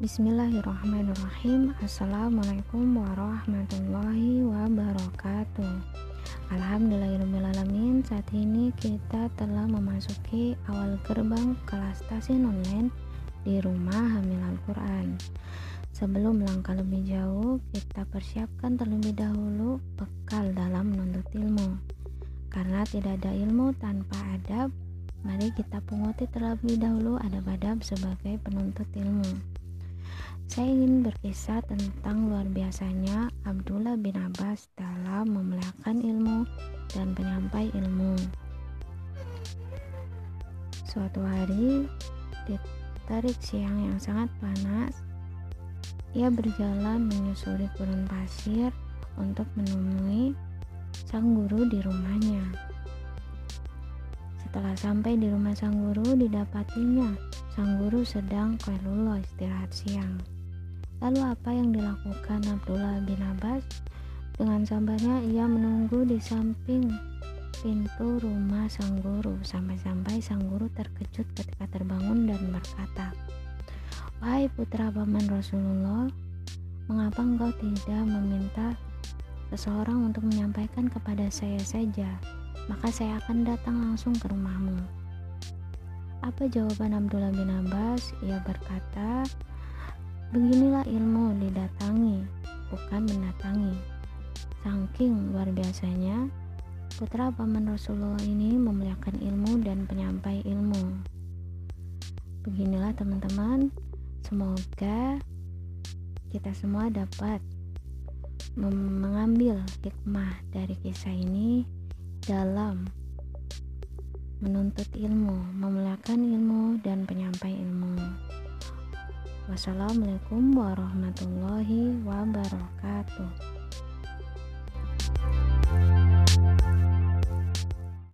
Bismillahirrahmanirrahim Assalamualaikum warahmatullahi wabarakatuh Alhamdulillahirrahmanirrahim Saat ini kita telah memasuki awal gerbang kelas tasin online di rumah Hamil Al-Quran Sebelum langkah lebih jauh, kita persiapkan terlebih dahulu bekal dalam menuntut ilmu. Karena tidak ada ilmu tanpa adab, mari kita punguti terlebih dahulu adab-adab sebagai penuntut ilmu. Saya ingin berkisah tentang luar biasanya Abdullah bin Abbas dalam memelihara ilmu dan penyampai ilmu. Suatu hari, di tarik siang yang sangat panas, ia berjalan menyusuri gurun pasir untuk menemui sang guru di rumahnya. Setelah sampai di rumah sang guru, didapatinya sang guru sedang keluluh istirahat siang. Lalu apa yang dilakukan Abdullah bin Abbas? Dengan sabarnya ia menunggu di samping pintu rumah sang guru sampai-sampai sang guru terkejut ketika terbangun dan berkata, Wahai putra paman Rasulullah, mengapa engkau tidak meminta seseorang untuk menyampaikan kepada saya saja? Maka saya akan datang langsung ke rumahmu. Apa jawaban Abdullah bin Abbas? Ia berkata, Beginilah ilmu didatangi, bukan mendatangi. Saking luar biasanya, putra paman Rasulullah ini memuliakan ilmu dan penyampai ilmu. Beginilah teman-teman, semoga kita semua dapat mengambil hikmah dari kisah ini dalam menuntut ilmu, memuliakan ilmu dan penyampai ilmu. Wassalamualaikum warahmatullahi wabarakatuh.